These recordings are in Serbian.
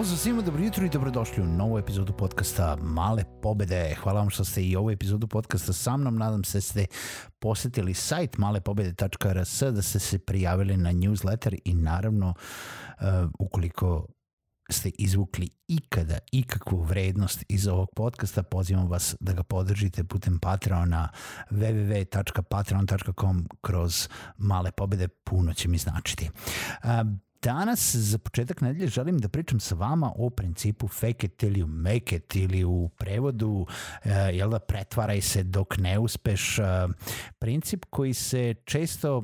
Pozdrav svima, dobro jutro i dobrodošli u novu epizodu podcasta Male pobede. Hvala vam što ste i ovu epizodu podcasta sa mnom. Nadam se da ste posetili sajt malepobede.rs, da ste se prijavili na newsletter i naravno uh, ukoliko ste izvukli ikada ikakvu vrednost iz ovog podcasta, pozivam vas da ga podržite putem Patreona www.patreon.com kroz male pobede, puno će mi značiti. Uh, Danas za početak nedelje želim da pričam sa vama o principu fake it you make it ili u prevodu uh, jel da pretvaraj se dok ne uspeš uh, princip koji se često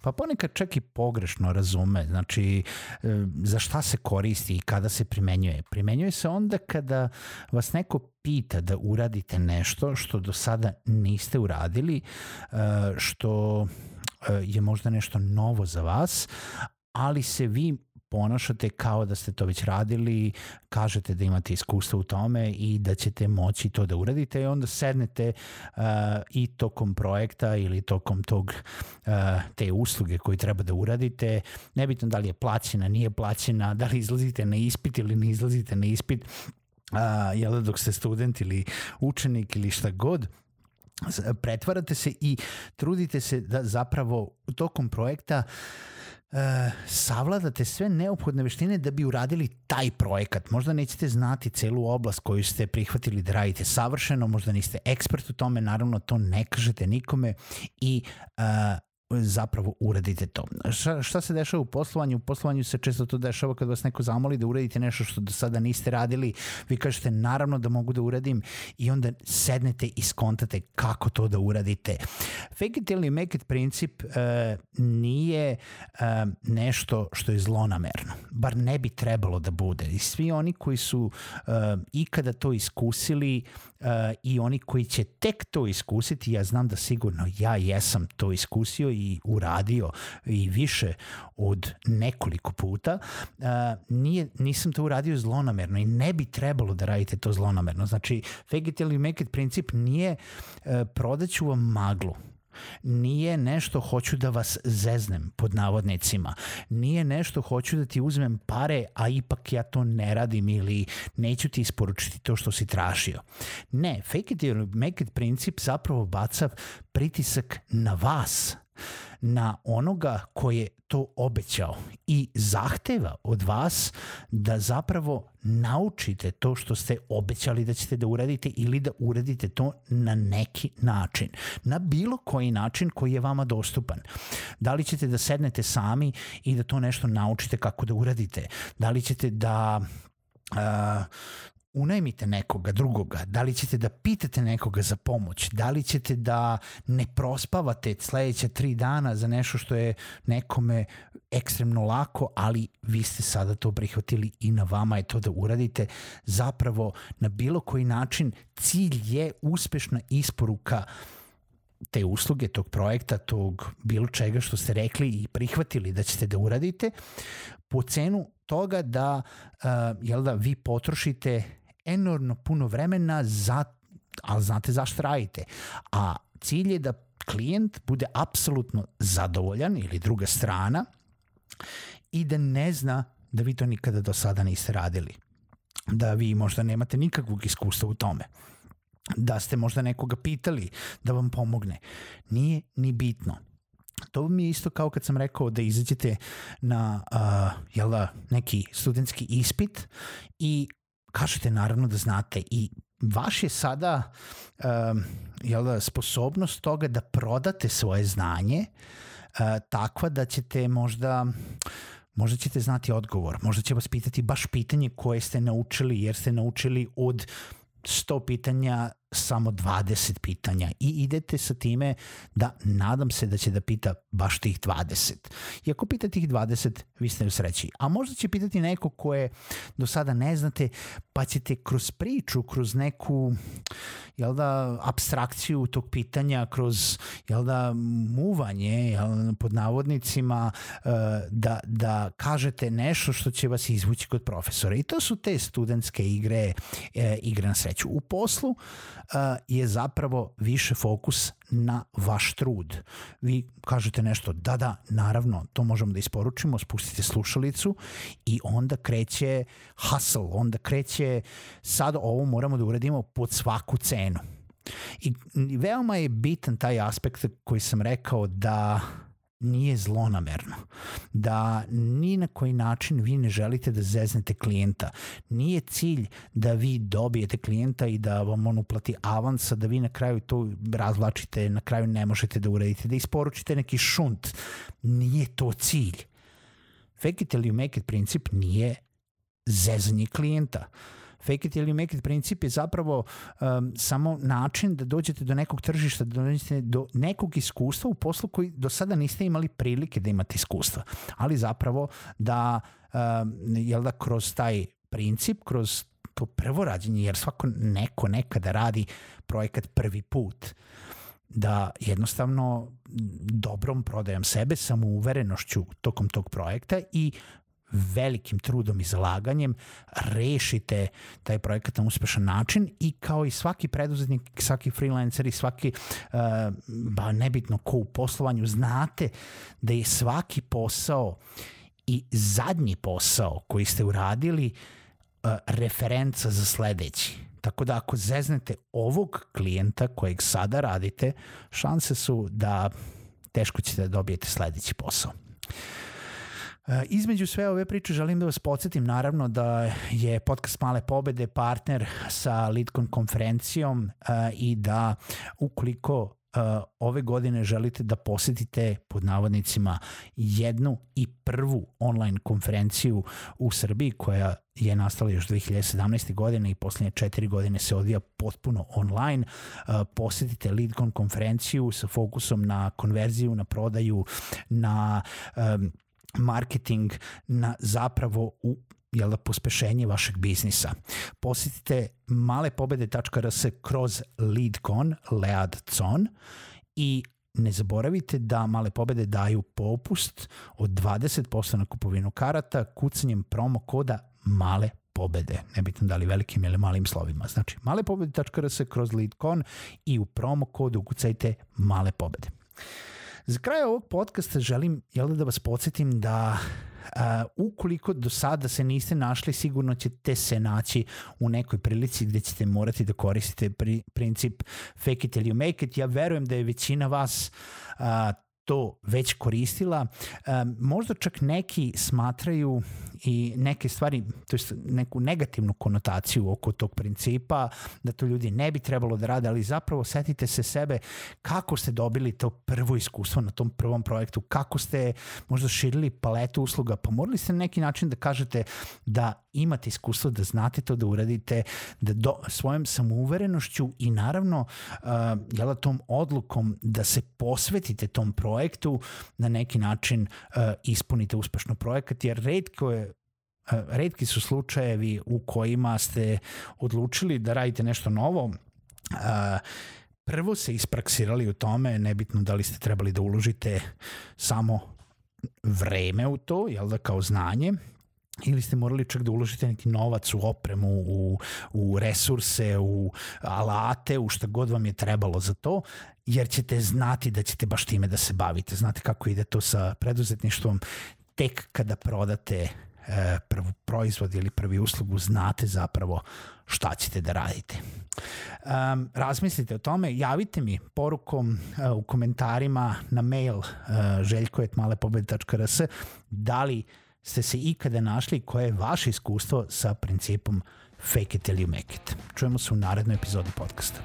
pa ponekad čak i pogrešno razume znači uh, za šta se koristi i kada se primenjuje. Primenjuje se onda kada vas neko pita da uradite nešto što do sada niste uradili što je možda nešto novo za vas, ali se vi ponašate kao da ste to već radili, kažete da imate iskustva u tome i da ćete moći to da uradite i onda sednete uh, i tokom projekta ili tokom tog uh, te usluge koju treba da uradite, nebitno da li je plaćena, nije plaćena, da li izlazite na ispit ili ne izlazite na ispit, uh, jel da dok ste student ili učenik ili šta god, pretvarate se i trudite se da zapravo tokom projekta uh, savladate sve neophodne veštine da bi uradili taj projekat. Možda nećete znati celu oblast koju ste prihvatili da radite savršeno, možda niste ekspert u tome, naravno to ne kažete nikome i e, zapravo uradite to. Šta, šta se dešava u poslovanju? U poslovanju se često to dešava kad vas neko zamoli da uradite nešto što do sada niste radili. Vi kažete naravno da mogu da uradim i onda sednete i skontate kako to da uradite. Fake it ili make it princip uh, nije uh, nešto što je zlonamerno. Bar ne bi trebalo da bude. I svi oni koji su uh, ikada to iskusili uh, i oni koji će tek to iskusiti, ja znam da sigurno ja jesam to iskusio i uradio i više od nekoliko puta, uh, nije, nisam to uradio zlonamerno i ne bi trebalo da radite to zlonamerno. Znači, fake it ili make it princip nije uh, prodaću vam maglu Nije nešto hoću da vas zeznem pod navodnicima. Nije nešto hoću da ti uzmem pare, a ipak ja to ne radim ili neću ti isporučiti to što si tražio. Ne, fake it or make it princip zapravo baca pritisak na vas na onoga ko je to obećao i zahteva od vas da zapravo naučite to što ste obećali da ćete da uradite ili da uradite to na neki način. Na bilo koji način koji je vama dostupan. Da li ćete da sednete sami i da to nešto naučite kako da uradite? Da li ćete da uh, unajmite nekoga drugoga, da li ćete da pitate nekoga za pomoć, da li ćete da ne prospavate sledeća tri dana za nešto što je nekome ekstremno lako, ali vi ste sada to prihvatili i na vama je to da uradite. Zapravo, na bilo koji način cilj je uspešna isporuka te usluge, tog projekta, tog bilo čega što ste rekli i prihvatili da ćete da uradite, po cenu toga da, uh, jel da, vi potrošite enormno puno vremena za, ali znate zašto radite. A cilj je da klijent bude apsolutno zadovoljan ili druga strana i da ne zna da vi to nikada do sada niste radili. Da vi možda nemate nikakvog iskustva u tome. Da ste možda nekoga pitali da vam pomogne. Nije ni bitno. To mi je isto kao kad sam rekao da izađete na uh, jel da, neki studentski ispit i kažete naravno da znate. I vaš je sada um, jel da, sposobnost toga da prodate svoje znanje uh, takva da ćete možda možda ćete znati odgovor, možda će vas pitati baš pitanje koje ste naučili jer ste naučili od 100 pitanja samo 20 pitanja i idete sa time da nadam se da će da pita baš tih 20. I ako pita tih 20, vi ste u sreći. A možda će pitati neko koje do sada ne znate, pa ćete kroz priču, kroz neku jel da, abstrakciju tog pitanja, kroz jel da, muvanje jel, pod navodnicima, eh, da, da kažete nešto što će vas izvući kod profesora. I to su te studentske igre, eh, igre na sreću. U poslu je zapravo više fokus na vaš trud. Vi kažete nešto, da, da, naravno, to možemo da isporučimo, spustite slušalicu i onda kreće hustle, onda kreće sad ovo moramo da uradimo pod svaku cenu. I veoma je bitan taj aspekt koji sam rekao da nije zlonamerno, da ni na koji način vi ne želite da zeznete klijenta. Nije cilj da vi dobijete klijenta i da vam on uplati avansa, da vi na kraju to razvlačite, na kraju ne možete da uradite, da isporučite neki šunt. Nije to cilj. Fake it you make it princip nije zezanje klijenta. Uh, fake it ili make it princip je zapravo um, samo način da dođete do nekog tržišta, da dođete do nekog iskustva u poslu koji do sada niste imali prilike da imate iskustva, ali zapravo da, um, jel da kroz taj princip, kroz to prvo rađenje, jer svako neko nekada radi projekat prvi put, da jednostavno dobrom prodajom sebe, samouverenošću tokom tog projekta i velikim trudom i zalaganjem rešite taj projekat na uspešan način i kao i svaki preduzetnik, svaki freelancer i svaki, uh, ba nebitno ko u poslovanju, znate da je svaki posao i zadnji posao koji ste uradili uh, referenca za sledeći. Tako da ako zeznete ovog klijenta kojeg sada radite, šanse su da teško ćete da dobijete sledeći posao. E, između sve ove priče želim da vas podsjetim naravno da je podcast Male pobede partner sa Lidcon konferencijom e, i da ukoliko uh, ove godine želite da posetite pod navodnicima jednu i prvu online konferenciju u Srbiji koja je nastala još 2017. godine i poslednje četiri godine se odvija potpuno online. Posetite Leadcon konferenciju sa fokusom na konverziju, na prodaju, na um, marketing na zapravo u jel da, pospešenje vašeg biznisa. Posjetite malepobede.rs kroz LeadCon, LeadCon i ne zaboravite da male pobede daju popust od 20% na kupovinu karata kucanjem promo koda male pobede, nebitno da li velikim ili malim slovima. Znači, malepobede.rs kroz LeadCon i u promo kodu ukucajte male pobede. Za kraj ovog podcasta želim jel, da vas podsjetim da Uh, ukoliko do sada se niste našli, sigurno ćete se naći u nekoj prilici gde ćete morati da koristite pri, princip fake it till you make it. Ja verujem da je većina vas uh, to već koristila. Možda čak neki smatraju i neke stvari, to je neku negativnu konotaciju oko tog principa, da to ljudi ne bi trebalo da rade, ali zapravo setite se sebe kako ste dobili to prvo iskustvo na tom prvom projektu, kako ste možda širili paletu usluga, pa morali ste na neki način da kažete da imate iskustvo, da znate to da uradite, da do, svojom samouverenošću i naravno uh, jela, tom odlukom da se posvetite tom projektu na neki način uh, ispunite uspešno projekat, jer redko je uh, redki su slučajevi u kojima ste odlučili da radite nešto novo, uh, prvo se ispraksirali u tome, nebitno da li ste trebali da uložite samo vreme u to, jel da kao znanje, ili ste morali čak da uložite neki novac u opremu, u, u resurse, u alate, u šta god vam je trebalo za to, jer ćete znati da ćete baš time da se bavite. Znate kako ide to sa preduzetništvom. Tek kada prodate e, prvu proizvod ili prvi uslugu, znate zapravo šta ćete da radite. Um, razmislite o tome, javite mi porukom uh, u komentarima na mail uh, željko.malepobede.rs da li ste se ikada našli koje je vaše iskustvo sa principom fake it till you make it. Čujemo se u narednoj epizodi podcasta.